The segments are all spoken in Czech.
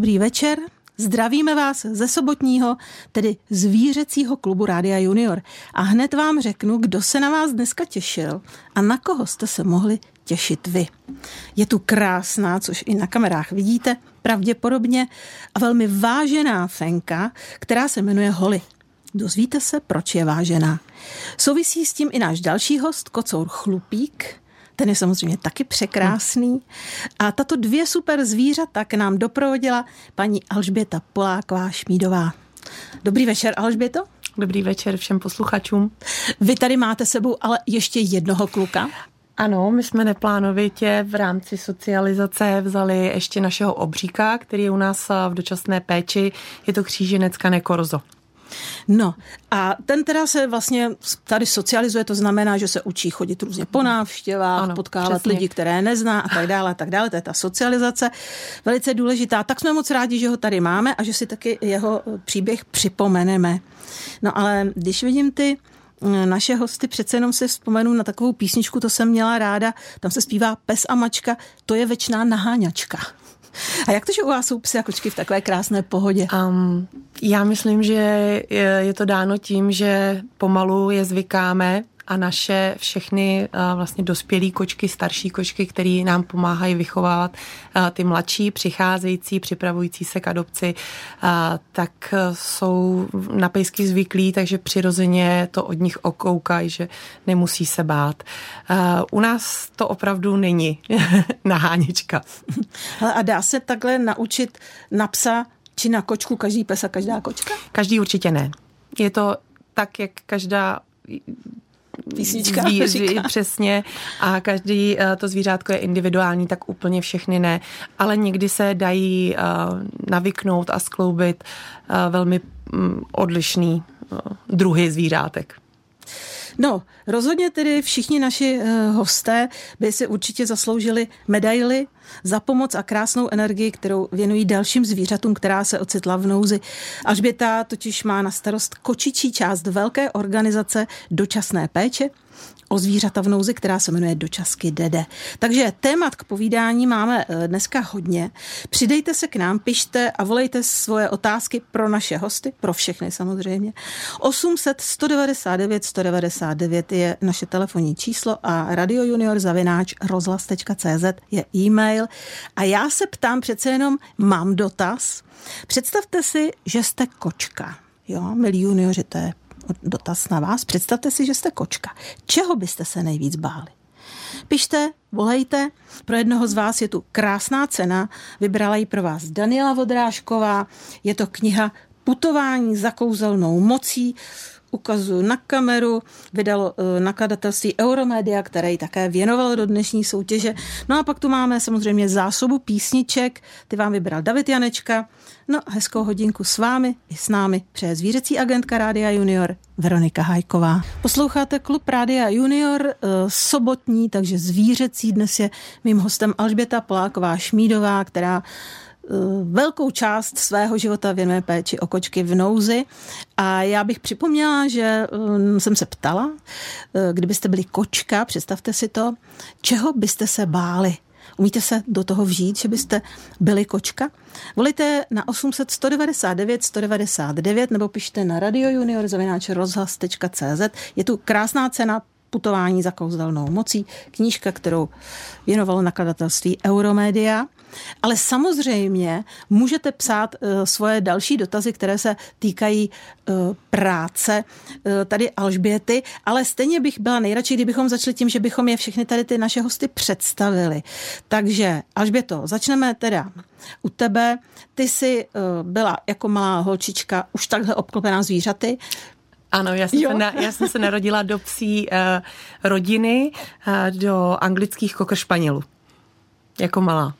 dobrý večer. Zdravíme vás ze sobotního, tedy zvířecího klubu Rádia Junior. A hned vám řeknu, kdo se na vás dneska těšil a na koho jste se mohli těšit vy. Je tu krásná, což i na kamerách vidíte, pravděpodobně a velmi vážená fenka, která se jmenuje Holly. Dozvíte se, proč je vážená. Souvisí s tím i náš další host, kocour Chlupík, ten je samozřejmě taky překrásný. A tato dvě super zvířata k nám doprovodila paní Alžběta Poláková Šmídová. Dobrý večer, Alžběto. Dobrý večer všem posluchačům. Vy tady máte sebou ale ještě jednoho kluka. Ano, my jsme neplánovitě v rámci socializace vzali ještě našeho obříka, který je u nás v dočasné péči. Je to kříženec Cane Corzo. No a ten teda se vlastně tady socializuje, to znamená, že se učí chodit různě po návštěvách, ano, potkávat přesně. lidi, které nezná a tak dále, a tak dále. To je ta socializace velice důležitá. Tak jsme moc rádi, že ho tady máme a že si taky jeho příběh připomeneme. No ale když vidím ty eh, naše hosty, přece jenom si vzpomenu na takovou písničku, to jsem měla ráda, tam se zpívá Pes a mačka, to je večná naháňačka. A jak to, že u vás jsou psy a kočky v takové krásné pohodě? Um, já myslím, že je, je to dáno tím, že pomalu je zvykáme a naše všechny vlastně dospělé kočky, starší kočky, které nám pomáhají vychovávat ty mladší, přicházející, připravující se k adopci, tak jsou na pejsky zvyklí, takže přirozeně to od nich okoukají, že nemusí se bát. U nás to opravdu není nahánička. a dá se takhle naučit na psa či na kočku každý pes a každá kočka? Každý určitě ne. Je to tak, jak každá písnička. Zví, zví, přesně. A každý uh, to zvířátko je individuální, tak úplně všechny ne. Ale někdy se dají uh, navyknout a skloubit uh, velmi um, odlišný uh, druhy zvířátek. No, rozhodně tedy všichni naši uh, hosté by si určitě zasloužili medaily za pomoc a krásnou energii, kterou věnují dalším zvířatům, která se ocitla v nouzi. Alžběta totiž má na starost kočičí část velké organizace dočasné péče, o zvířata v nouzi, která se jmenuje Dočasky Dede. Takže témat k povídání máme eh, dneska hodně. Přidejte se k nám, pište a volejte svoje otázky pro naše hosty, pro všechny samozřejmě. 800 199 199 je naše telefonní číslo a Radio Junior zavináč rozhlas.cz je e-mail. A já se ptám přece jenom, mám dotaz. Představte si, že jste kočka. Jo, milí junioři, to je dotaz na vás. Představte si, že jste kočka. Čeho byste se nejvíc báli? Pište, volejte. Pro jednoho z vás je tu krásná cena. Vybrala ji pro vás Daniela Vodrážková. Je to kniha Putování za kouzelnou mocí ukazuju na kameru, vydalo uh, nakladatelství Euromedia, které ji také věnovalo do dnešní soutěže. No a pak tu máme samozřejmě zásobu písniček, ty vám vybral David Janečka. No hezkou hodinku s vámi i s námi přeje zvířecí agentka Rádia Junior Veronika Hajková. Posloucháte klub Rádia Junior uh, sobotní, takže zvířecí. Dnes je mým hostem Alžběta Poláková Šmídová, která Eh, velkou část svého života věnuje péči o kočky v nouzi. A já bych připomněla, že eh, jsem se ptala, eh, kdybyste byli kočka, představte si to, čeho byste se báli? Umíte se do toho vžít, že byste byli kočka? Volejte na 800 199 199 nebo pište na Radio rozhlas.cz. Je tu krásná cena putování za kouzelnou mocí, knížka, kterou věnovalo nakladatelství Euromedia. Ale samozřejmě můžete psát uh, svoje další dotazy, které se týkají uh, práce uh, tady Alžběty, ale stejně bych byla nejradši, kdybychom začali tím, že bychom je všechny tady ty naše hosty představili. Takže Alžběto, začneme teda u tebe. Ty jsi byla jako malá holčička už takhle obklopená zvířaty. Ano, já jsem, se, na, já jsem se narodila do psí uh, rodiny, uh, do anglických kokršpanělů. Jako malá.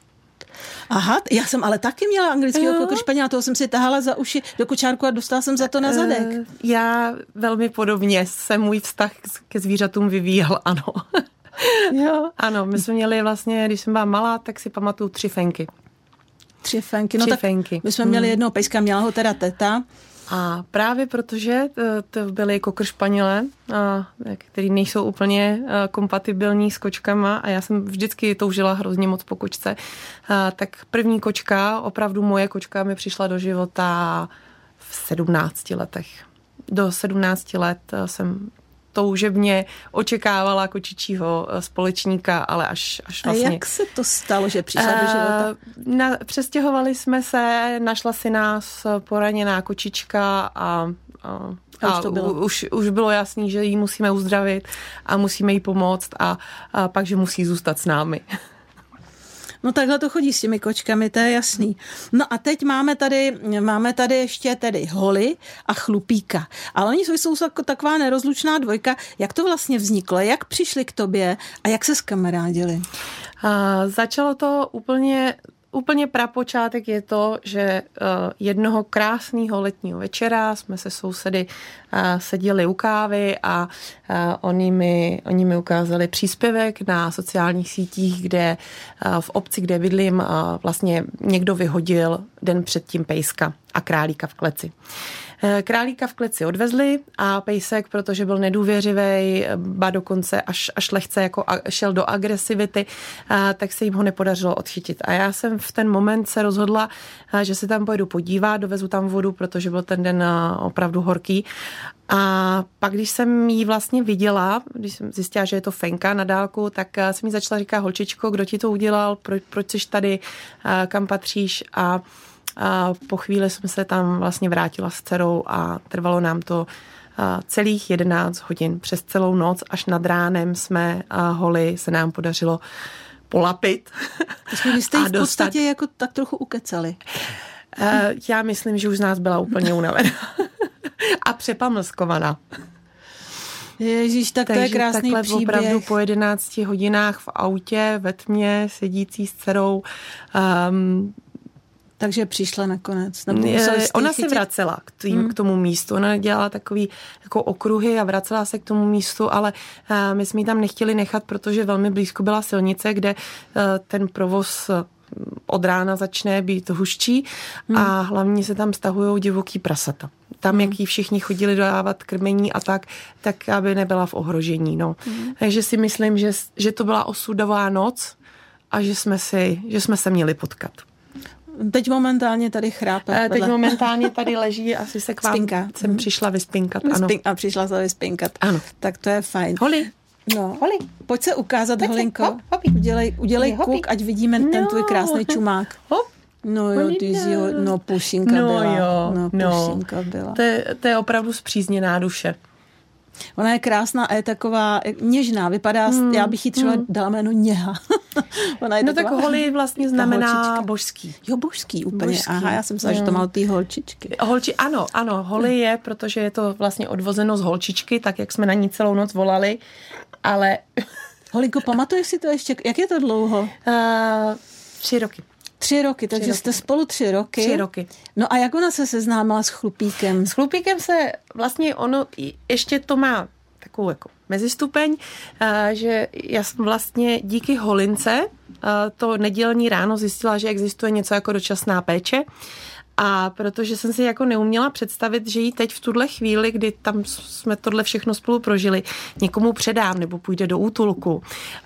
Aha, já jsem ale taky měla anglického kokršpaněla, toho jsem si tahala za uši do kočárku a dostala jsem za to na zadek. Uh, já velmi podobně se můj vztah ke zvířatům vyvíjel, ano. jo. Ano, my jsme měli vlastně, když jsem byla malá, tak si pamatuju tři fenky. Tři fenky. No tři tak fenky. My jsme měli hmm. jednoho pejska, měla ho teda teta A právě protože to, to byly kokr španěle, který nejsou úplně kompatibilní s kočkama a já jsem vždycky toužila hrozně moc po kočce, tak první kočka, opravdu moje kočka mi přišla do života v 17 letech. Do 17 let jsem toužebně očekávala kočičího eh, společníka, ale až, až vlastně... A jak se to stalo, že přišla do života? Uh, na, přestěhovali jsme se, našla si nás poraněná kočička a, a a, už, to bylo. Už, už bylo jasný, že ji musíme uzdravit a musíme jí pomoct a, a pak, že musí zůstat s námi. No takhle to chodí s těmi kočkami, to je jasný. No a teď máme tady, máme tady ještě tedy holy a chlupíka. Ale oni jsou jako taková nerozlučná dvojka. Jak to vlastně vzniklo? Jak přišli k tobě a jak se skamarádili? A začalo to úplně Úplně prapočátek je to, že uh, jednoho krásného letního večera jsme se sousedy uh, seděli u kávy a uh, oni, mi, oni mi ukázali příspěvek na sociálních sítích, kde v obci, kde bydlím, vlastně někdo vyhodil den předtím pejska a králíka v kleci. Eh, králíka v kleci odvezli a pejsek, protože byl nedůvěřivý, ba dokonce až, až lehce jako šel do agresivity, eh, tak se jim ho nepodařilo odchytit. A já jsem v ten moment se rozhodla, eh, že se tam pojedu podívat, dovezu tam vodu, protože byl ten den opravdu horký. A pak, když jsem ji vlastně viděla, když jsem zjistila, že je to fenka na dálku, tak jsem mi začala říkat, holčičko, kdo ti to udělal, proč, proč jsi tady, kam patříš a a po chvíli jsem se tam vlastně vrátila s dcerou a trvalo nám to celých 11 hodin přes celou noc, až nad ránem jsme holy se nám podařilo polapit. Vy jste v podstatě jako tak trochu ukecali. Já myslím, že už z nás byla úplně unavená a přepamlskovaná. Ježíš, tak Takže to je krásný takhle příběh. opravdu po 11 hodinách v autě ve tmě, sedící s dcerou, um, takže přišla nakonec. Nebo ona se vracela k, tým, hmm. k tomu místu. Ona dělala takový jako okruhy a vracela se k tomu místu, ale uh, my jsme ji tam nechtěli nechat, protože velmi blízko byla silnice, kde uh, ten provoz eh, od rána začne být huščí hmm. a hlavně se tam stahují divoký prasata. Tam, hmm. jak jí všichni chodili dodávat krmení a tak, tak aby nebyla v ohrožení. No. Hmm. Takže si myslím, že, že to byla osudová noc a že jsme, si, že jsme se měli potkat. Teď momentálně tady chrápe. Eh, teď momentálně tady leží, asi se k vám Spinka. jsem přišla vyspinkat. Ano. A přišla se vyspinkat. Ano. Tak to je fajn. Holi. No. Holi. Pojď se ukázat, Pojď Holinko. Se. Hop, udělej udělej Hopi. kuk, ať vidíme no. ten tvůj krásný čumák. Hop. No jo, ty jsi jo, no pušinka no byla. Jo, no, no. pušinka no. byla. To je, to je opravdu zpřízněná duše. Ona je krásná a je taková něžná, vypadá, hmm. já bych jí třeba hmm. dala jméno Něha. Ona je no tak holi vlastně znamená božský. Jo, božský úplně. Božský. Aha, já jsem myslela, hmm. že to má ty holčičky. Holči, ano, ano, holi je, protože je to vlastně odvozeno z holčičky, tak jak jsme na ní celou noc volali, ale... Holinko, pamatuješ si to ještě? Jak je to dlouho? Uh, tři roky. Tři roky, takže tři roky. jste spolu tři roky. Tři roky. No a jak ona se seznámila s chlupíkem? S chlupíkem se vlastně ono, ještě to má takovou jako mezistupeň, že já jsem vlastně díky Holince to nedělní ráno zjistila, že existuje něco jako dočasná péče a protože jsem si jako neuměla představit, že ji teď v tuhle chvíli, kdy tam jsme tohle všechno spolu prožili, někomu předám nebo půjde do útulku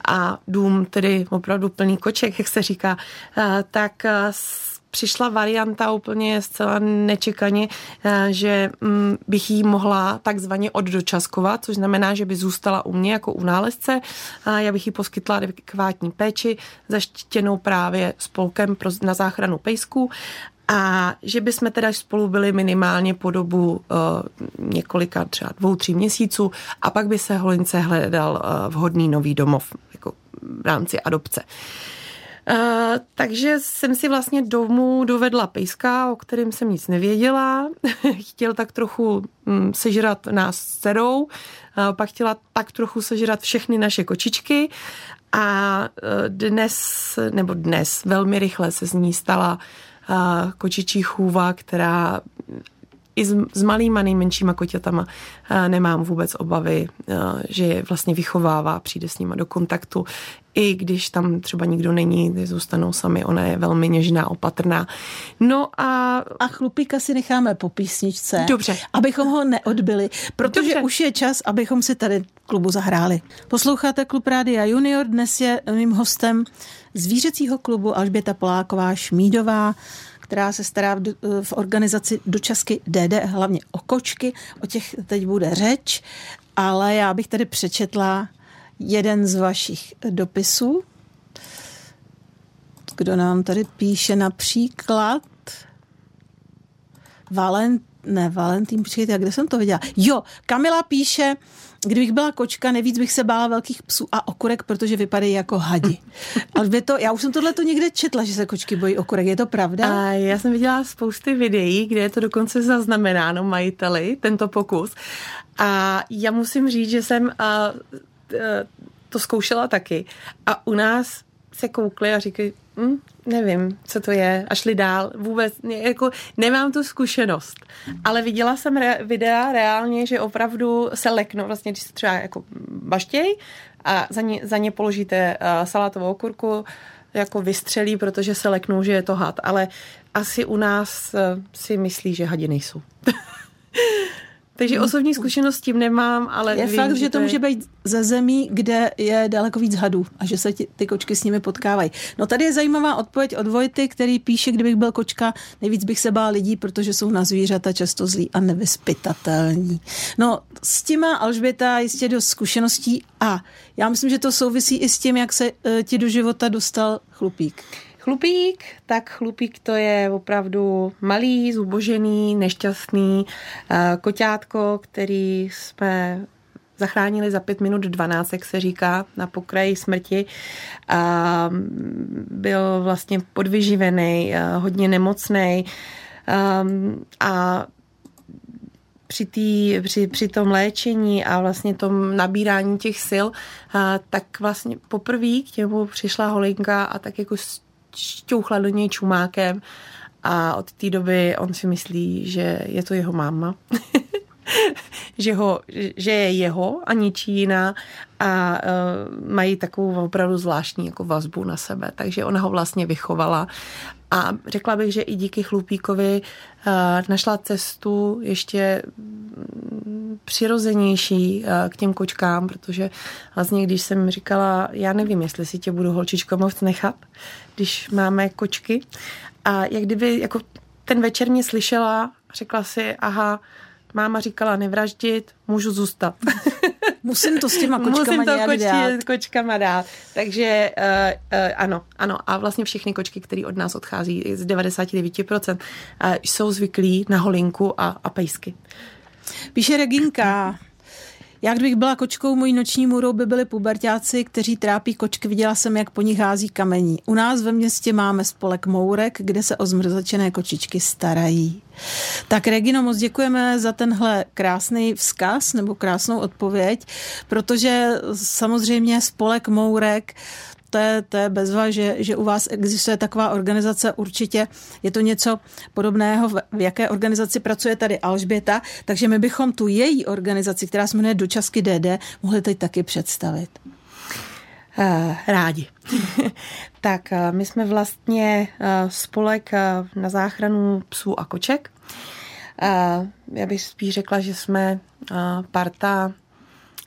a dům tedy opravdu plný koček, jak se říká, tak přišla varianta úplně zcela nečekaně, že mm, bych jí mohla takzvaně oddočaskovat, což znamená, že by zůstala u mě jako u nálezce. Já bych jí poskytla adekvátní péči zaštěnou právě spolkem na záchranu pejsků a že by jsme teda spolu byli minimálně po dobu uh, několika, třeba dvou, tří měsíců a pak by se Holince hledal uh, vhodný nový domov jako v rámci adopce. Uh, takže jsem si vlastně domů dovedla pejska, o kterém jsem nic nevěděla. Chtěl tak trochu um, sežrat nás s dcerou, uh, pak chtěla tak trochu sežrat všechny naše kočičky a uh, dnes, nebo dnes, velmi rychle se z ní stala uh, kočičí chůva, která i s, s malýma nejmenšíma koťatama nemám vůbec obavy, že je vlastně vychovává, přijde s nima do kontaktu, i když tam třeba nikdo není, zůstanou sami, ona je velmi něžná, opatrná. No a... A chlupíka si necháme po písničce. Dobře. Abychom ho neodbili, protože Dobře. už je čas, abychom si tady klubu zahráli. Posloucháte Klub Rádia Junior, dnes je mým hostem zvířecího klubu Alžběta Poláková Šmídová, která se stará v, organizaci dočasky DD, hlavně o kočky, o těch teď bude řeč, ale já bych tady přečetla jeden z vašich dopisů. Kdo nám tady píše například Valent, ne, Valentín, počkejte, kde jsem to viděla? Jo, Kamila píše, kdybych byla kočka, nejvíc bych se bála velkých psů a okurek, protože vypadají jako hadi. Ale to, já už jsem tohle to někde četla, že se kočky bojí okurek. Je to pravda? A já jsem viděla spousty videí, kde je to dokonce zaznamenáno majiteli, tento pokus. A já musím říct, že jsem uh, to zkoušela taky. A u nás se koukli a říkají, hm, nevím, co to je, a šli dál. Vůbec, jako nemám tu zkušenost. Ale viděla jsem re, videa reálně, že opravdu se leknou, vlastně, když se třeba jako baštěj a za ně, za ně položíte uh, salátovou okurku, jako vystřelí, protože se leknou, že je to had. Ale asi u nás uh, si myslí, že hadi nejsou. Takže hmm. osobní zkušenost s tím nemám, ale Je vím, fakt, že to může být ze zemí, kde je daleko víc hadů a že se ti, ty kočky s nimi potkávají. No tady je zajímavá odpověď od Vojty, který píše, kdybych byl kočka, nejvíc bych se bál lidí, protože jsou na zvířata často zlí a nevyspytatelní. No s tím má Alžběta jistě dost zkušeností a já myslím, že to souvisí i s tím, jak se uh, ti do života dostal chlupík. Chlupík, tak chlupík to je opravdu malý, zubožený, nešťastný eh, koťátko, který jsme zachránili za 5 minut 12, jak se říká, na pokraji smrti. A byl vlastně podvyživený, eh, hodně nemocný ehm, a při, tý, při, při tom léčení a vlastně tom nabírání těch sil, a, tak vlastně poprvé k němu přišla holinka a tak jako šťouchla do něj čumákem a od té doby on si myslí, že je to jeho máma. že, ho, že je jeho a ničí jiná a uh, mají takovou opravdu zvláštní jako vazbu na sebe. Takže ona ho vlastně vychovala a řekla bych, že i díky chlupíkovi uh, našla cestu ještě mm, přirozenější uh, k těm kočkám, protože vlastně když jsem říkala, já nevím, jestli si tě budu holčičko moc nechat, když máme kočky a jak kdyby jako ten večer mě slyšela, řekla si, aha, máma říkala nevraždit, můžu zůstat. Musím to s těma kočkama Musím to kočky, dát. kočkama dát. Takže uh, uh, ano, ano. A vlastně všechny kočky, které od nás odchází z 99%, uh, jsou zvyklí na holinku a, a pejsky. Píše Reginka, já kdybych byla kočkou, mojí noční můrou by byli pubertáci, kteří trápí kočky. Viděla jsem, jak po nich hází kamení. U nás ve městě máme spolek Mourek, kde se o zmrzačené kočičky starají. Tak Regino, moc děkujeme za tenhle krásný vzkaz nebo krásnou odpověď, protože samozřejmě spolek Mourek to je, to je bezva, že, že u vás existuje taková organizace, určitě je to něco podobného, v jaké organizaci pracuje tady Alžběta, takže my bychom tu její organizaci, která se jmenuje Dočasky DD, mohli teď taky představit. Uh, rádi. tak uh, my jsme vlastně uh, spolek na záchranu psů a koček. Já bych spíš řekla, že jsme parta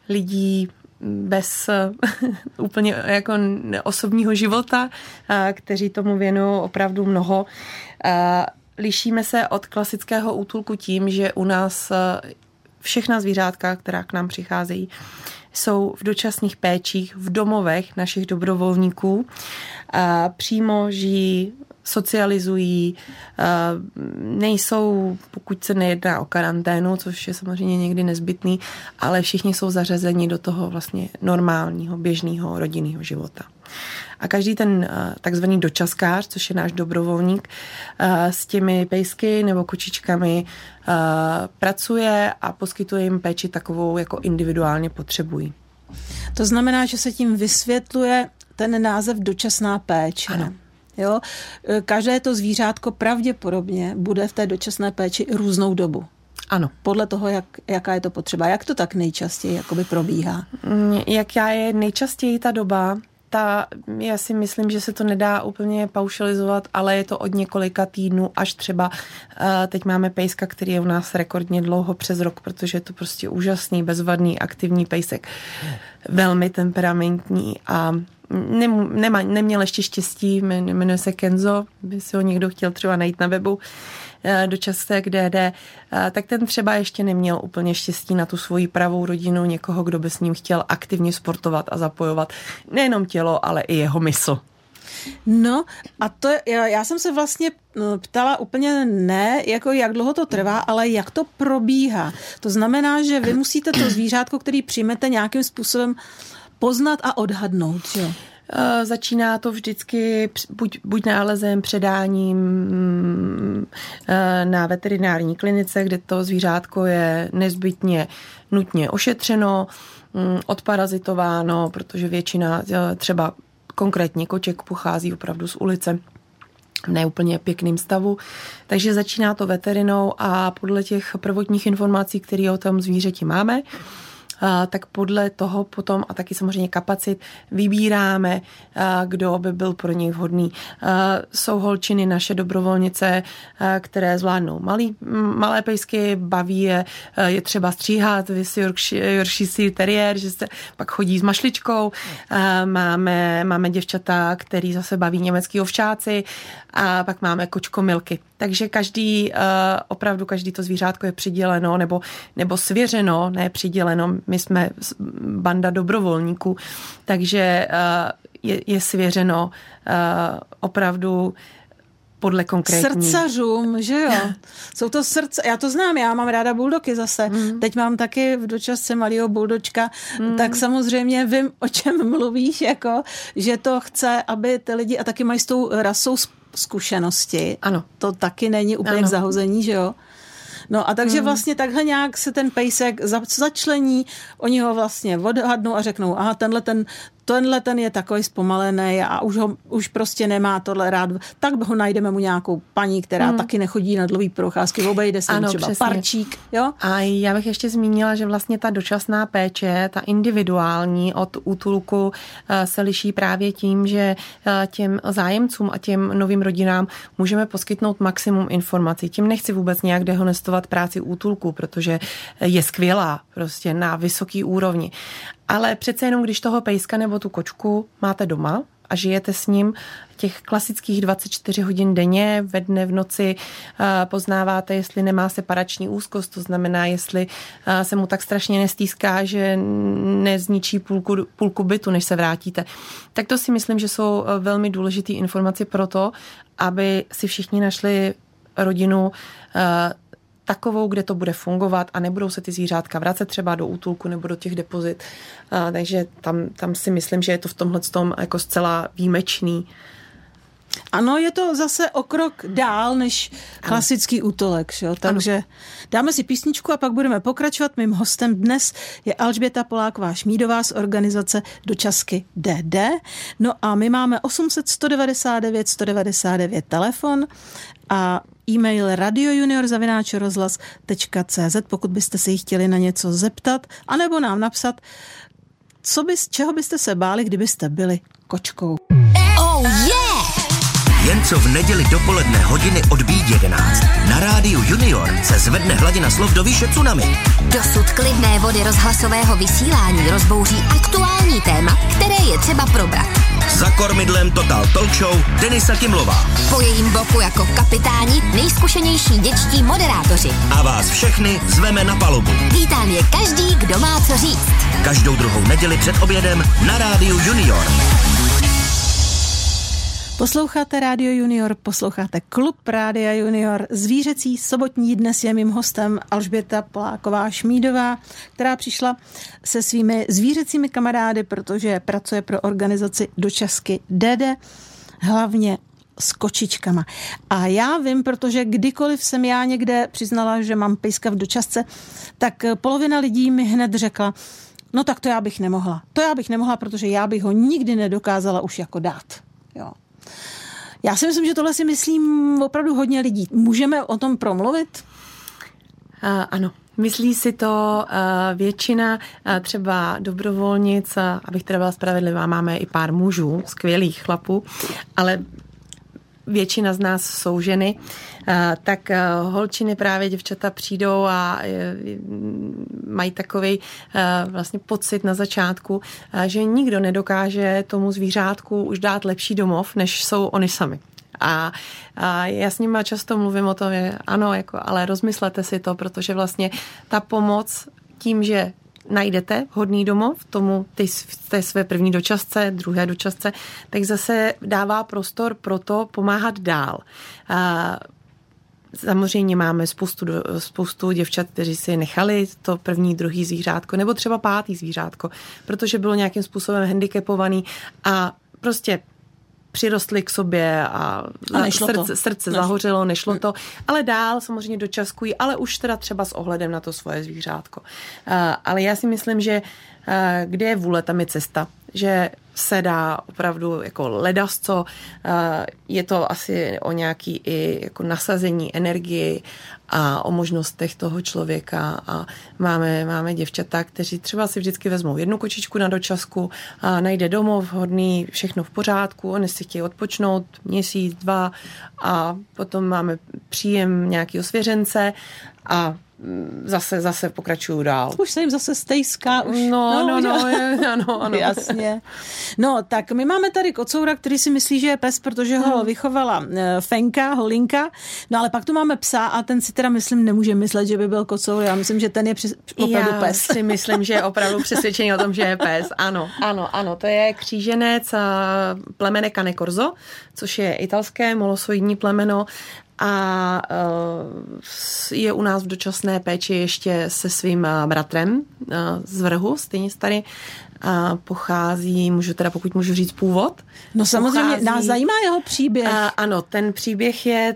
lidí bez úplně jako osobního života, kteří tomu věnují opravdu mnoho. Lišíme se od klasického útulku tím, že u nás všechna zvířátka, která k nám přicházejí, jsou v dočasných péčích v domovech našich dobrovolníků. Přímo žijí socializují, eh, nejsou, pokud se nejedná o karanténu, což je samozřejmě někdy nezbytný, ale všichni jsou zařazeni do toho vlastně normálního, běžného rodinného života. A každý ten eh, takzvaný dočaskář, což je náš dobrovolník, eh, s těmi pejsky nebo kočičkami pracuje a poskytuje jim péči takovou, jako individuálně potřebují. To znamená, že se tím vysvětluje ten název dočasná péče. Ano. Jo? E, každé to zvířátko pravděpodobně bude v té dočasné péči různou dobu. Ano. Podle toho, jak, jaká je to potřeba. Jak to tak nejčastěji jakoby probíhá? Mm, jaká je nejčastěji ta doba? Ta, já si myslím, že se to nedá úplně paušalizovat, ale je to od několika týdnů až třeba uh, teď máme pejska, který je u nás rekordně dlouho přes rok, protože je to prostě úžasný, bezvadný, aktivní pejsek. Velmi temperamentní a nem, nema, neměl ještě štěstí, jmenuje se Kenzo, by si ho někdo chtěl třeba najít na webu, eh, častek DD, eh, tak ten třeba ještě neměl úplně štěstí na tu svoji pravou rodinu, někoho, kdo by s ním chtěl aktivně sportovat a zapojovat nejenom tělo, ale i jeho mysl. No a to, já, já jsem se vlastně no, ptala úplně ne, jako jak dlouho to trvá, ale jak to probíhá. To znamená, že vy musíte to zvířátko, který přijmete nějakým způsobem poznat a odhadnout, jo? Eh, začíná to vždycky buď, buď nálezem, předáním mm, eh, na veterinární klinice, kde to zvířátko je nezbytně nutně ošetřeno, mm, odparazitováno, protože většina eh, třeba konkrétně koček pochází opravdu z ulice v neúplně pěkným stavu. Takže začíná to veterinou a podle těch prvotních informací, které o tom zvířeti máme, tak podle toho potom a taky samozřejmě kapacit vybíráme, kdo by byl pro něj vhodný. Jsou holčiny naše dobrovolnice, které zvládnou malý, malé pejsky, baví je, je třeba stříhat, vys Yorkshire Terrier, že se pak chodí s mašličkou. Máme, máme děvčata, který zase baví německý ovčáci a pak máme kočkomilky. Takže každý, opravdu každý to zvířátko je přiděleno nebo, nebo svěřeno, ne přiděleno, my jsme banda dobrovolníků, takže eh, je, je svěřeno eh, opravdu podle konkrétní. Srdcařům, že jo? Jsou to srdce, já to znám, já mám ráda buldoky zase. Mm. Teď mám taky v dočasce malého buldočka, mm. tak samozřejmě vím, o čem mluvíš, jako, že to chce, aby ty lidi, a taky mají s tou rasou zkušenosti. Ano. To taky není úplně ano. k zahození, že jo? No a takže hmm. vlastně takhle nějak se ten pejsek začlení, oni ho vlastně odhadnou a řeknou, aha, tenhle ten, tenhle ten je takový zpomalený a už ho už prostě nemá tohle rád, tak ho najdeme mu nějakou paní, která hmm. taky nechodí na dlouhý procházky, obejde se ano, třeba přesně. parčík. Jo? A já bych ještě zmínila, že vlastně ta dočasná péče, ta individuální od útulku eh, se liší právě tím, že eh, těm zájemcům a těm novým rodinám můžeme poskytnout maximum informací. Tím nechci vůbec nějak dehonestovat práci útulku, protože je skvělá, prostě na vysoký úrovni. Ale přece jenom, když toho pejska nebo tu kočku máte doma a žijete s ním těch klasických 24 hodin denně, ve dne, v noci, poznáváte, jestli nemá separační úzkost, to znamená, jestli se mu tak strašně nestýská, že nezničí půlku, půlku bytu, než se vrátíte. Tak to si myslím, že jsou velmi důležité informace pro to, aby si všichni našli rodinu takovou, kde to bude fungovat a nebudou se ty zvířátka vracet třeba do útulku nebo do těch depozit. A, takže tam, tam si myslím, že je to v tomhle tom jako zcela výjimečný. Ano, je to zase o krok dál než klasický ano. útolek. Šo? Takže ano. dáme si písničku a pak budeme pokračovat. Mým hostem dnes je Alžběta Poláková Šmídová z organizace Dočasky DD. No a my máme 800 199 199 telefon a e-mail radiojuniorzavináčrozhlas.cz, pokud byste se jí chtěli na něco zeptat, anebo nám napsat, co bys, čeho byste se báli, kdybyste byli kočkou. Jen co v neděli dopoledne hodiny odbíjí 11. Na rádiu Junior se zvedne hladina slov do výše tsunami. Dosud klidné vody rozhlasového vysílání rozbouří aktuální téma, které je třeba probrat. Za kormidlem Total Talk Show Denisa Kimlová. Po jejím boku jako kapitáni nejzkušenější děčtí moderátoři. A vás všechny zveme na palubu. Vítám je každý, kdo má co říct. Každou druhou neděli před obědem na rádiu Junior. Posloucháte Radio Junior, posloucháte Klub Rádia Junior. Zvířecí sobotní dnes je mým hostem Alžběta Poláková Šmídová, která přišla se svými zvířecími kamarády, protože pracuje pro organizaci Dočasky DD, hlavně s kočičkama. A já vím, protože kdykoliv jsem já někde přiznala, že mám pejska v dočasce, tak polovina lidí mi hned řekla, no tak to já bych nemohla. To já bych nemohla, protože já bych ho nikdy nedokázala už jako dát. Jo. Já si myslím, že tohle si myslím opravdu hodně lidí. Můžeme o tom promluvit? Uh, ano, Myslí si to uh, většina uh, třeba dobrovolnic, abych teda byla spravedlivá, máme i pár mužů, skvělých chlapů, ale většina z nás jsou ženy, tak holčiny právě děvčata přijdou a mají takový vlastně pocit na začátku, že nikdo nedokáže tomu zvířátku už dát lepší domov, než jsou oni sami. A, a já s nimi často mluvím o tom, že ano, jako, ale rozmyslete si to, protože vlastně ta pomoc tím, že najdete hodný domov tomu ty, té své první dočasce, druhé dočasce, tak zase dává prostor pro to pomáhat dál. A Samozřejmě máme spoustu, spoustu děvčat, kteří si nechali to první, druhý zvířátko, nebo třeba pátý zvířátko, protože bylo nějakým způsobem handicapovaný a prostě přirostli k sobě a, a nešlo srdce, to. srdce nešlo. zahořelo, nešlo to, ale dál samozřejmě dočaskují, ale už teda třeba s ohledem na to svoje zvířátko. Uh, ale já si myslím, že uh, kde je vůle, tam je cesta. Že se dá opravdu jako ledasco, je to asi o nějaký i jako nasazení energii a o možnostech toho člověka. A máme, máme děvčata, kteří třeba si vždycky vezmou jednu kočičku na dočasku a najde domov hodný, všechno v pořádku, oni si chtějí odpočnout měsíc, dva a potom máme příjem nějakého svěřence a zase, zase pokračuju dál. Už se jim zase stejská. Už, no, no, no, no, ano, ano. Jasně. No, tak my máme tady kocoura, který si myslí, že je pes, protože ho hmm. vychovala eh, Fenka, holinka, no ale pak tu máme psa a ten si teda myslím nemůže myslet, že by byl kocour. Já myslím, že ten je při, opravdu Já pes. si myslím, že je opravdu přesvědčený o tom, že je pes. Ano, ano, ano. To je kříženec plemene Cane Corzo, což je italské molosoidní plemeno a eh, je u nás v dočasné péči ještě se svým eh, bratrem eh, z vrhu, stejně starý, a pochází, můžu teda pokud můžu říct původ. No samozřejmě, pochází, nás zajímá jeho příběh. A, ano, ten příběh je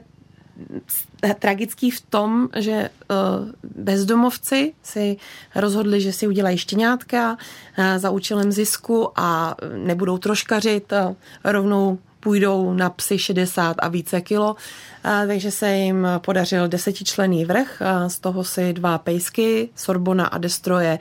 tragický v tom, že uh, bezdomovci si rozhodli, že si udělají štěňátka uh, za účelem zisku a nebudou troškařit, uh, rovnou půjdou na psy 60 a více kilo, takže se jim podařil desetičlený vrch, z toho si dva pejsky, Sorbona a Destroje,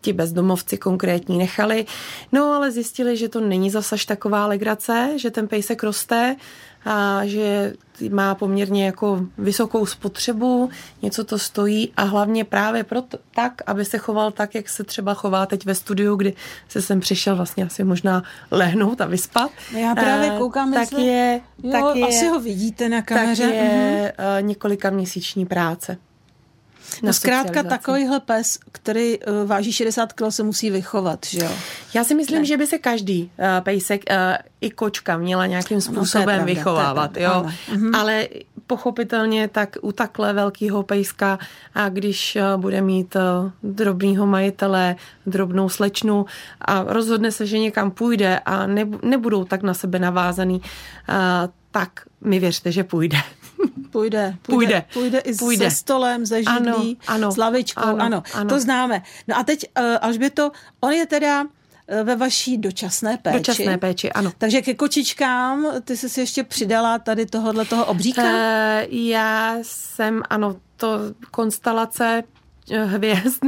ti bezdomovci konkrétní nechali. No ale zjistili, že to není zase taková legrace, že ten pejsek roste a že má poměrně jako vysokou spotřebu, něco to stojí a hlavně právě proto tak, aby se choval tak, jak se třeba chová teď ve studiu, kdy se sem přišel vlastně asi možná lehnout a vyspat. Já právě eh, koukám, tak jestli... je, jo, tak je, asi ho vidíte na kameře. Tak je uh-huh. několika měsíční práce. No zkrátka takovýhle pes, který uh, váží 60 kg, se musí vychovat, že jo? Já si myslím, ne. že by se každý uh, pejsek, uh, i kočka měla nějakým způsobem no, pravda, vychovávat, jo? Ano. Mhm. Ale pochopitelně tak u takhle velkého pejska a když uh, bude mít uh, drobného majitele, drobnou slečnu a rozhodne se, že někam půjde a nebudou tak na sebe navázaný, uh, tak mi věřte, že půjde. Půjde, půjde, půjde, půjde i půjde. se stolem, ze židlí, ano, ano, s lavičkou, ano, ano, ano, to známe. No a teď, uh, to, on je teda eh, ve vaší dočasné péči. Dočasné péči, ano. Takže ke kočičkám, ty jsi si ještě přidala tady tohohle toho obříka? Uh, já jsem, ano, to konstelace hvězd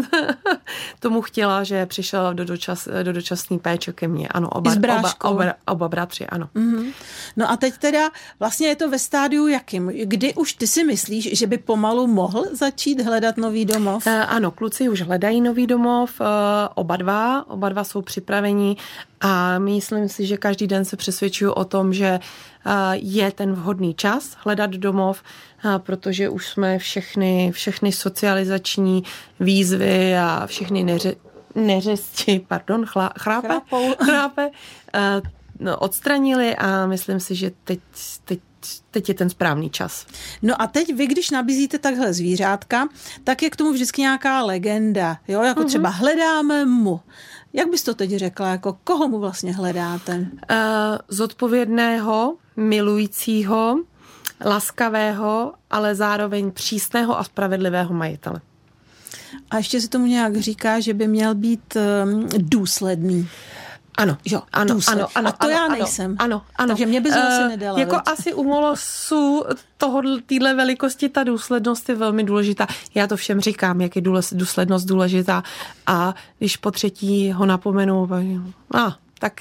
tomu chtěla, že přišel do, dočas, do dočasné péče ke mně. Ano, oba, oba, oba, oba bratři, ano. Mm-hmm. No a teď teda vlastně je to ve stádiu jakým? Kdy už ty si myslíš, že by pomalu mohl začít hledat nový domov? Uh, ano, kluci už hledají nový domov, uh, oba dva, oba dva jsou připraveni a myslím si, že každý den se přesvědčuju o tom, že je ten vhodný čas hledat domov, protože už jsme všechny, všechny socializační výzvy a všechny neře, neřesti, pardon, chlá, chrápe, chrápe, no, odstranili a myslím si, že teď, teď teď je ten správný čas. No a teď vy, když nabízíte takhle zvířátka, tak je k tomu vždycky nějaká legenda, jo, jako uh-huh. třeba hledáme mu. Jak bys to teď řekla, jako koho mu vlastně hledáte? Uh, zodpovědného, milujícího, laskavého, ale zároveň přísného a spravedlivého majitele. A ještě se tomu nějak říká, že by měl být um, důsledný. Ano, Jo, ano, důsled. ano, ano. A to ano, já nejsem. Ano, ano. Takže mě bys ho asi Eh, nedala, Jako veď? asi u molosu téhle velikosti ta důslednost je velmi důležitá. Já to všem říkám, jak je důslednost důležitá. A když po třetí ho napomenu, a tak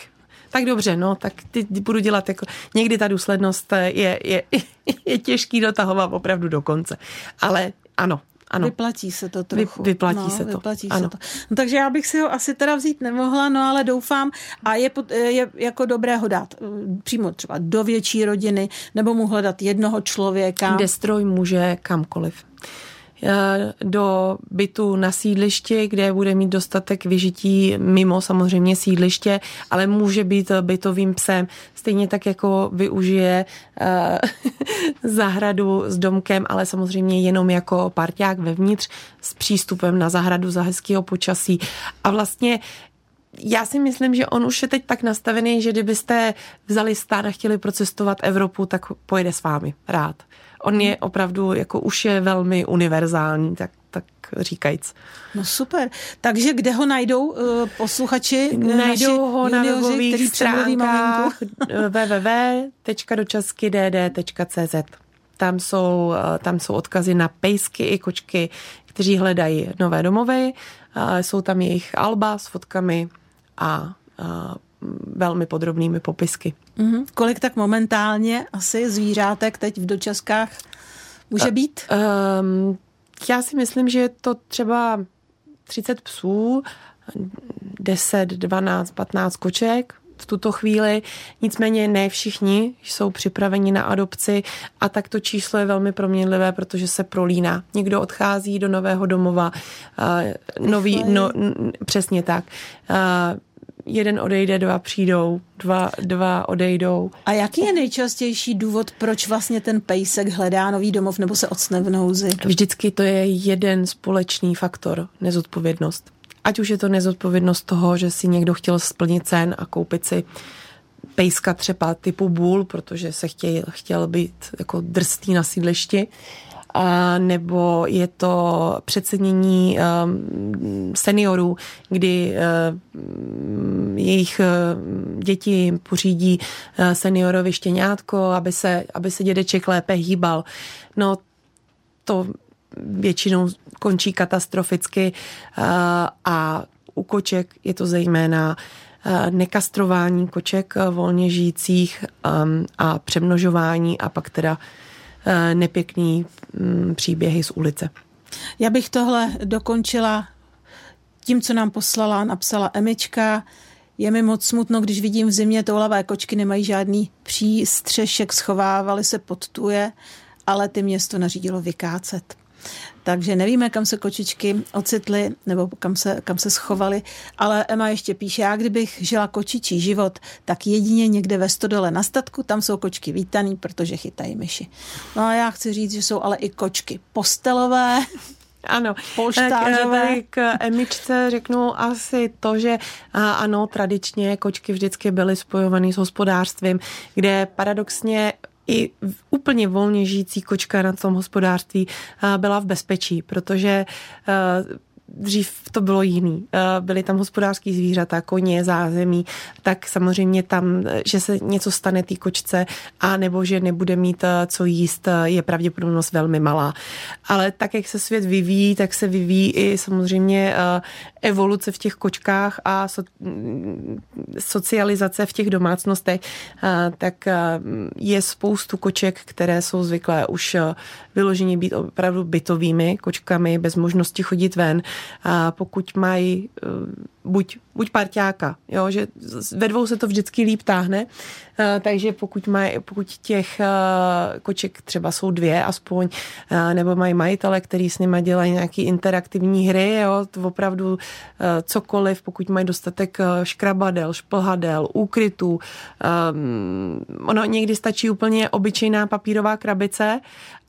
tak dobře, no, tak ty budu dělat jako, někdy ta důslednost je, je, je těžký dotahovat opravdu do konce. Ale ano, ano. Vyplatí se to trochu. Vy- vyplatí no, se to. Vyplatí Ano. se to. No, takže já bych si ho asi teda vzít nemohla, no ale doufám a je, je jako dobré ho dát eh, přímo třeba do větší rodiny nebo mu hledat jednoho člověka. Destroj může kamkoliv. Eh, Do bytu na sídlišti, kde bude mít dostatek vyžití mimo samozřejmě sídliště, ale může být bytovým psem. Stejně tak jako využije eh, zahradu s domkem, ale samozřejmě jenom jako parťák vevnitř s přístupem na zahradu za hezkého počasí. A vlastně já si myslím, že on už je teď tak nastavený, že kdybyste vzali stát a chtěli procestovat Evropu, tak pojede s vámi rád. On je opravdu, jako už je velmi univerzální, tak, tak říkajíc. No super. Takže kde ho najdou eh, posluchači? eh, Najdou ho na webových stránkách maminku? www.dočaskydd.cz tam jsou, eh, tam jsou odkazy na pejsky i kočky, kteří hledají nové domovy. Eh, Jsou tam jejich alba s fotkami a eh, velmi podrobnými popisky. Mhm. Kolik tak momentálně asi zvířátek teď v dočaskách může být? Um, já si myslím, že je to třeba 30 psů, 10, 12, 15 koček v tuto chvíli. Nicméně ne všichni jsou připraveni na adopci a tak to číslo je velmi proměnlivé, protože se prolíná. Někdo odchází do nového domova, uh, nový, no, n- přesně tak. Uh, jeden odejde, dva přijdou, dva, dva odejdou. A jaký je nejčastější důvod, proč vlastně ten pejsek hledá nový domov nebo se ocne v nouzi? Vždycky to je jeden společný faktor, nezodpovědnost. Ať už je to nezodpovědnost toho, že si někdo chtěl splnit cen a koupit si pejska třeba typu bůl, protože se chtěl, chtěl být jako drstý na sídlišti, a nebo je to přecenění um, seniorů, kdy um, jejich uh, děti pořídí uh, seniorovi štěňátko, aby se, aby se dědeček lépe hýbal. No to většinou končí katastroficky uh, a u koček je to zejména uh, nekastrování koček volně žijících a přemnožování a pak teda nepěkný um, příběhy z ulice. Já bych tohle dokončila tím, co nám poslala, napsala Emička. Je mi moc smutno, když vidím v zimě toulavé kočky nemají žádný přístřešek, schovávaly se pod tuje, ale ty město nařídilo vykácet. Takže nevíme, kam se kočičky ocitly nebo kam se, kam se schovaly, ale Emma ještě píše, já kdybych žila kočičí život, tak jedině někde ve stodole na statku, tam jsou kočky vítaný, protože chytají myši. No a já chci říct, že jsou ale i kočky postelové, Ano, Polštářové. tak, eh, k Emičce řeknu asi to, že a, ano, tradičně kočky vždycky byly spojované s hospodářstvím, kde paradoxně i úplně volně žijící kočka na tom hospodářství a, byla v bezpečí, protože a, dřív to bylo jiný. A, Byly tam hospodářský zvířata, koně, zázemí, tak samozřejmě tam, že se něco stane té kočce a nebo že nebude mít a, co jíst, je pravděpodobnost velmi malá. Ale tak, jak se svět vyvíjí, tak se vyvíjí i samozřejmě evoluce v těch kočkách a mm, socializace v těch domácnostech, tak je spoustu koček, které jsou zvyklé už vyloženě být opravdu bytovými kočkami, bez možnosti chodit ven. A pokud mají eh, buď, buď parťáka, jo, že ve dvou se to vždycky líp táhne, eh, takže pokud, maj, pokud těch eh, koček třeba jsou dvě aspoň, nebo mají majitele, který s nimi dělají nějaký interaktivní hry, jo, to opravdu cokoliv, pokud mají dostatek škrabadel, šplhadel, úkrytů, ono někdy stačí úplně obyčejná papírová krabice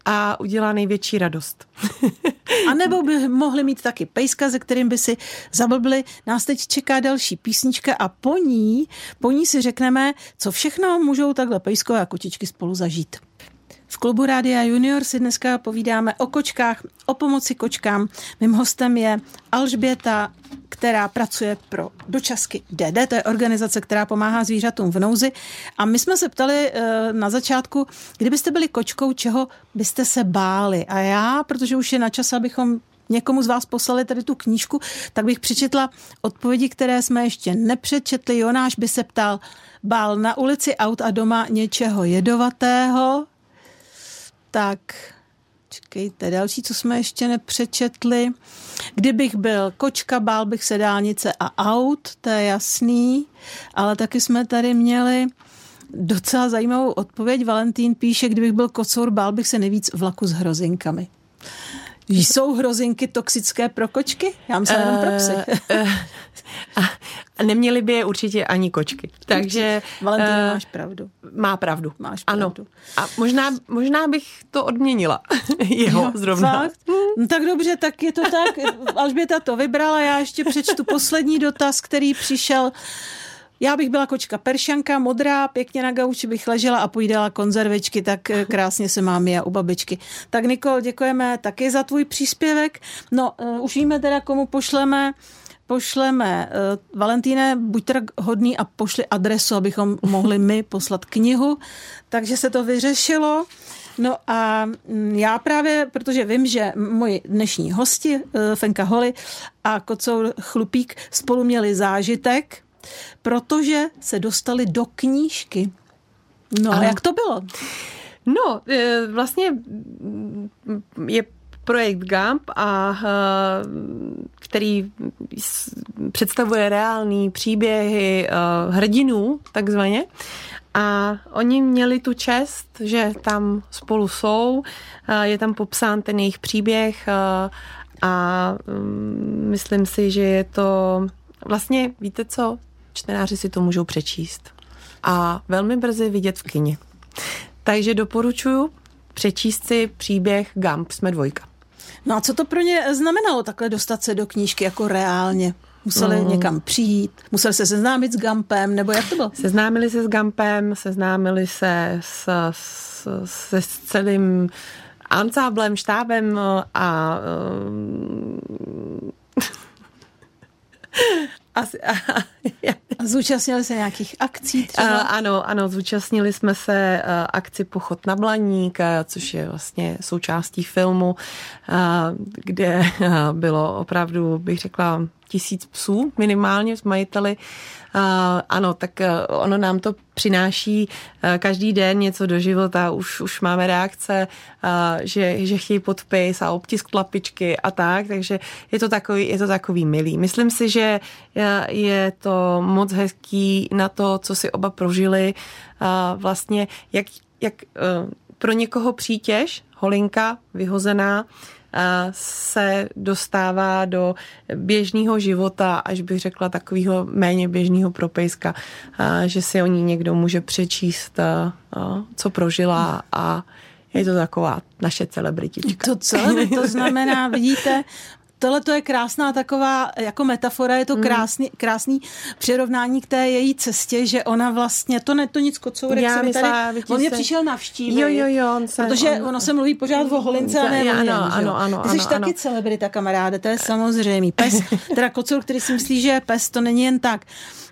a udělá největší radost. A nebo by mohli mít taky pejska, ze kterým by si zablbli. Nás teď čeká další písnička a po ní, po ní si řekneme, co všechno můžou takhle pejskové a kočičky spolu zažít. V klubu Rádia Junior si dneska povídáme o kočkách, o pomoci kočkám. Mým hostem je Alžběta, která pracuje pro dočasky DD, to je organizace, která pomáhá zvířatům v nouzi. A my jsme se ptali eh, na začátku, kdybyste byli kočkou, čeho byste se báli. A já, protože už je na čas, abychom někomu z vás poslali tady tu knížku, tak bych přečetla odpovědi, které jsme ještě nepřečetli. Jonáš by se ptal, bál na ulici aut a doma něčeho jedovatého. Tak, čekejte, další, co jsme ještě nepřečetli. Kdybych byl kočka, bál bych se dálnice a aut, to je jasný, ale taky jsme tady měli docela zajímavou odpověď. Valentín píše, kdybych byl kocour, bál bych se nejvíc vlaku s hrozinkami. Jsou hrozinky toxické pro kočky? Já myslím uh, jenom pro psy. Uh, a neměly by je určitě ani kočky. Takže... Valentín, uh, máš pravdu. Má pravdu. Máš pravdu. Ano. A možná, možná bych to odměnila. Jeho jo, zrovna. Fakt? No, tak dobře, tak je to tak. Alžběta to vybrala. Já ještě přečtu poslední dotaz, který přišel já bych byla kočka peršanka, modrá, pěkně na gauči bych ležela a pojídala konzervičky, tak eh, krásně se mám já u babičky. Tak Nikol, děkujeme taky za tvůj příspěvek. No, uh, už víme teda, komu pošleme pošleme. Uh, Valentíne, buď teda hodný a pošli adresu, abychom mohli my poslat knihu. Takže se to vyřešilo. No a mm, já právě, protože vím, že moji dnešní hosti, Fenka Holy a Kocour Chlupík, spolu měli zážitek, protože se dostali do knížky. No, a jak to bylo? No, e, vlastně je projekt GAMP, a, e, který představuje reální příběhy e, hrdinů, takzvaně. A oni měli tu čest, že tam spolu jsou, je tam popsán ten jejich příběh a mm, myslím si, že je to vlastně, víte co, čtenáři si to můžou přečíst. A velmi brzy vidět v kině. Takže doporučuji přečíst si příběh Gump, jsme dvojka. No a co to pro ně znamenalo takhle dostat se do knížky jako reálně? Museli mm. někam přijít, museli se seznámit s Gampem, nebo jak to bylo? Seznámili se s Gampem, seznámili se s, s, se s celým ansáblem, štábem a asi, a, a zúčastnili se nějakých akcí třeba? Uh, ano, ano, zúčastnili jsme se uh, akci Pochod na Blaník, uh, což je vlastně součástí filmu, uh, kde uh, bylo opravdu, bych řekla, tisíc psů minimálně s majiteli. Ano, tak uh, ono nám to přináší uh, každý den něco do života. Už, už máme reakce, uh, že, že chtějí podpis a obtisk tlapičky a tak, takže je to takový, je to takový milý. Myslím si, že je to moc hezký na to, co si oba prožili. Vlastně, jak, jak pro někoho přítěž, holinka vyhozená, se dostává do běžného života, až bych řekla takového méně běžného propejska, že si o ní někdo může přečíst, co prožila a je to taková naše celebritička. To celé to znamená, vidíte, Tohle to je krásná taková jako metafora, je to hmm. krásný, krásný přirovnání k té její cestě, že ona vlastně, to ne to nic kocourek Já se tady, on mě přišel navštívit, jo, jo, jo, on se, protože on, ono se mluví pořád o holince a ne ano, něm, ano, ano, Ty jsi ano, taky ano. celebrita, kamaráde, to je samozřejmý. Pes, teda kocour, který si myslí, že je pes, to není jen tak.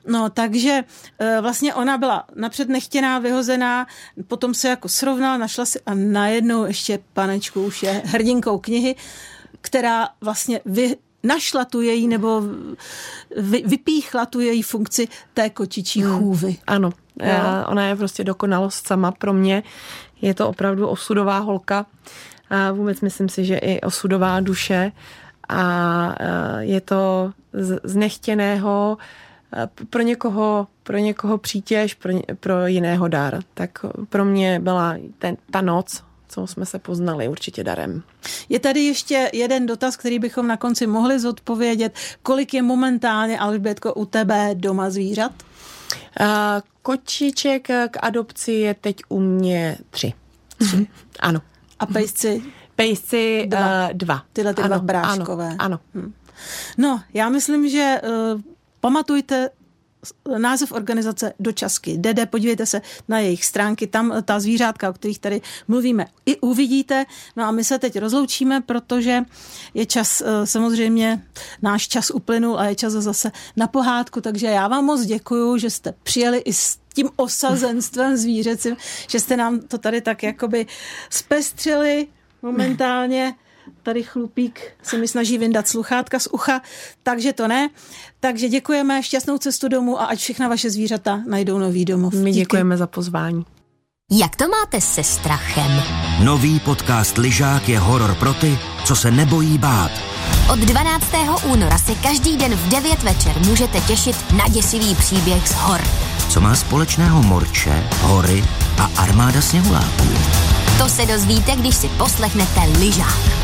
No, takže e, vlastně ona byla napřed nechtěná, vyhozená, potom se jako srovnala, našla si a najednou ještě panečku už je hrdinkou knihy která vlastně vy, našla tu její nebo vy, vypíchla tu její funkci té kočičí hmm. chůvy. Ano, Já, ona je prostě dokonalost sama pro mě. Je to opravdu osudová holka. A vůbec myslím si, že i osudová duše. A je to z nechtěného pro někoho, pro někoho přítěž, pro, pro jiného dar. Tak pro mě byla ten, ta noc co jsme se poznali určitě darem. Je tady ještě jeden dotaz, který bychom na konci mohli zodpovědět. Kolik je momentálně, Alžbětko, u tebe doma zvířat? Uh, kočiček k adopci je teď u mě tři. tři. ano. A pejsci? Pejsci dva. Uh, dva. Tyhle ty ano, dva bráškové. Ano. ano. Hm. No, já myslím, že uh, pamatujte název organizace Dočasky. DD, podívejte se na jejich stránky, tam ta zvířátka, o kterých tady mluvíme, i uvidíte. No a my se teď rozloučíme, protože je čas, eh, samozřejmě náš čas uplynul a je čas zase na pohádku, takže já vám moc děkuju, že jste přijeli i s tím osazenstvem zvířecím, že jste nám to tady tak jakoby zpestřili momentálně tady chlupík se mi snaží vyndat sluchátka z ucha, takže to ne. Takže děkujeme, šťastnou cestu domů a ať všechna vaše zvířata najdou nový domov. My Díky. děkujeme za pozvání. Jak to máte se strachem? Nový podcast Lyžák je horor pro ty, co se nebojí bát. Od 12. února se každý den v 9 večer můžete těšit na děsivý příběh z hor. Co má společného morče, hory a armáda sněhuláků? To se dozvíte, když si poslechnete Lyžák.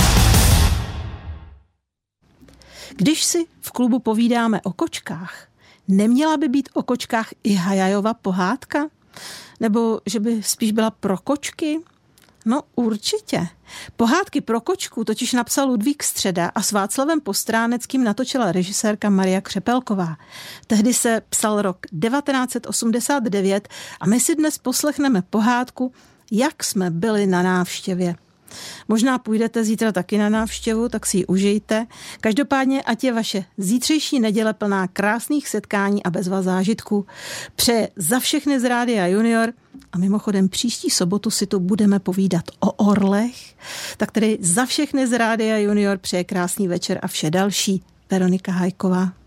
Když si v klubu povídáme o kočkách, neměla by být o kočkách i Hajajova pohádka? Nebo že by spíš byla pro kočky? No určitě. Pohádky pro kočku totiž napsal Ludvík Středa a s Václavem Postráneckým natočila režisérka Maria Křepelková. Tehdy se psal rok 1989 a my si dnes poslechneme pohádku Jak jsme byli na návštěvě. Možná půjdete zítra taky na návštěvu, tak si ji užijte. Každopádně, ať je vaše zítřejší neděle plná krásných setkání a bezva zážitků. Přeje za všechny z Rádia Junior a mimochodem příští sobotu si tu budeme povídat o orlech. Tak tedy za všechny z Rádia Junior přeje krásný večer a vše další. Veronika Hajková.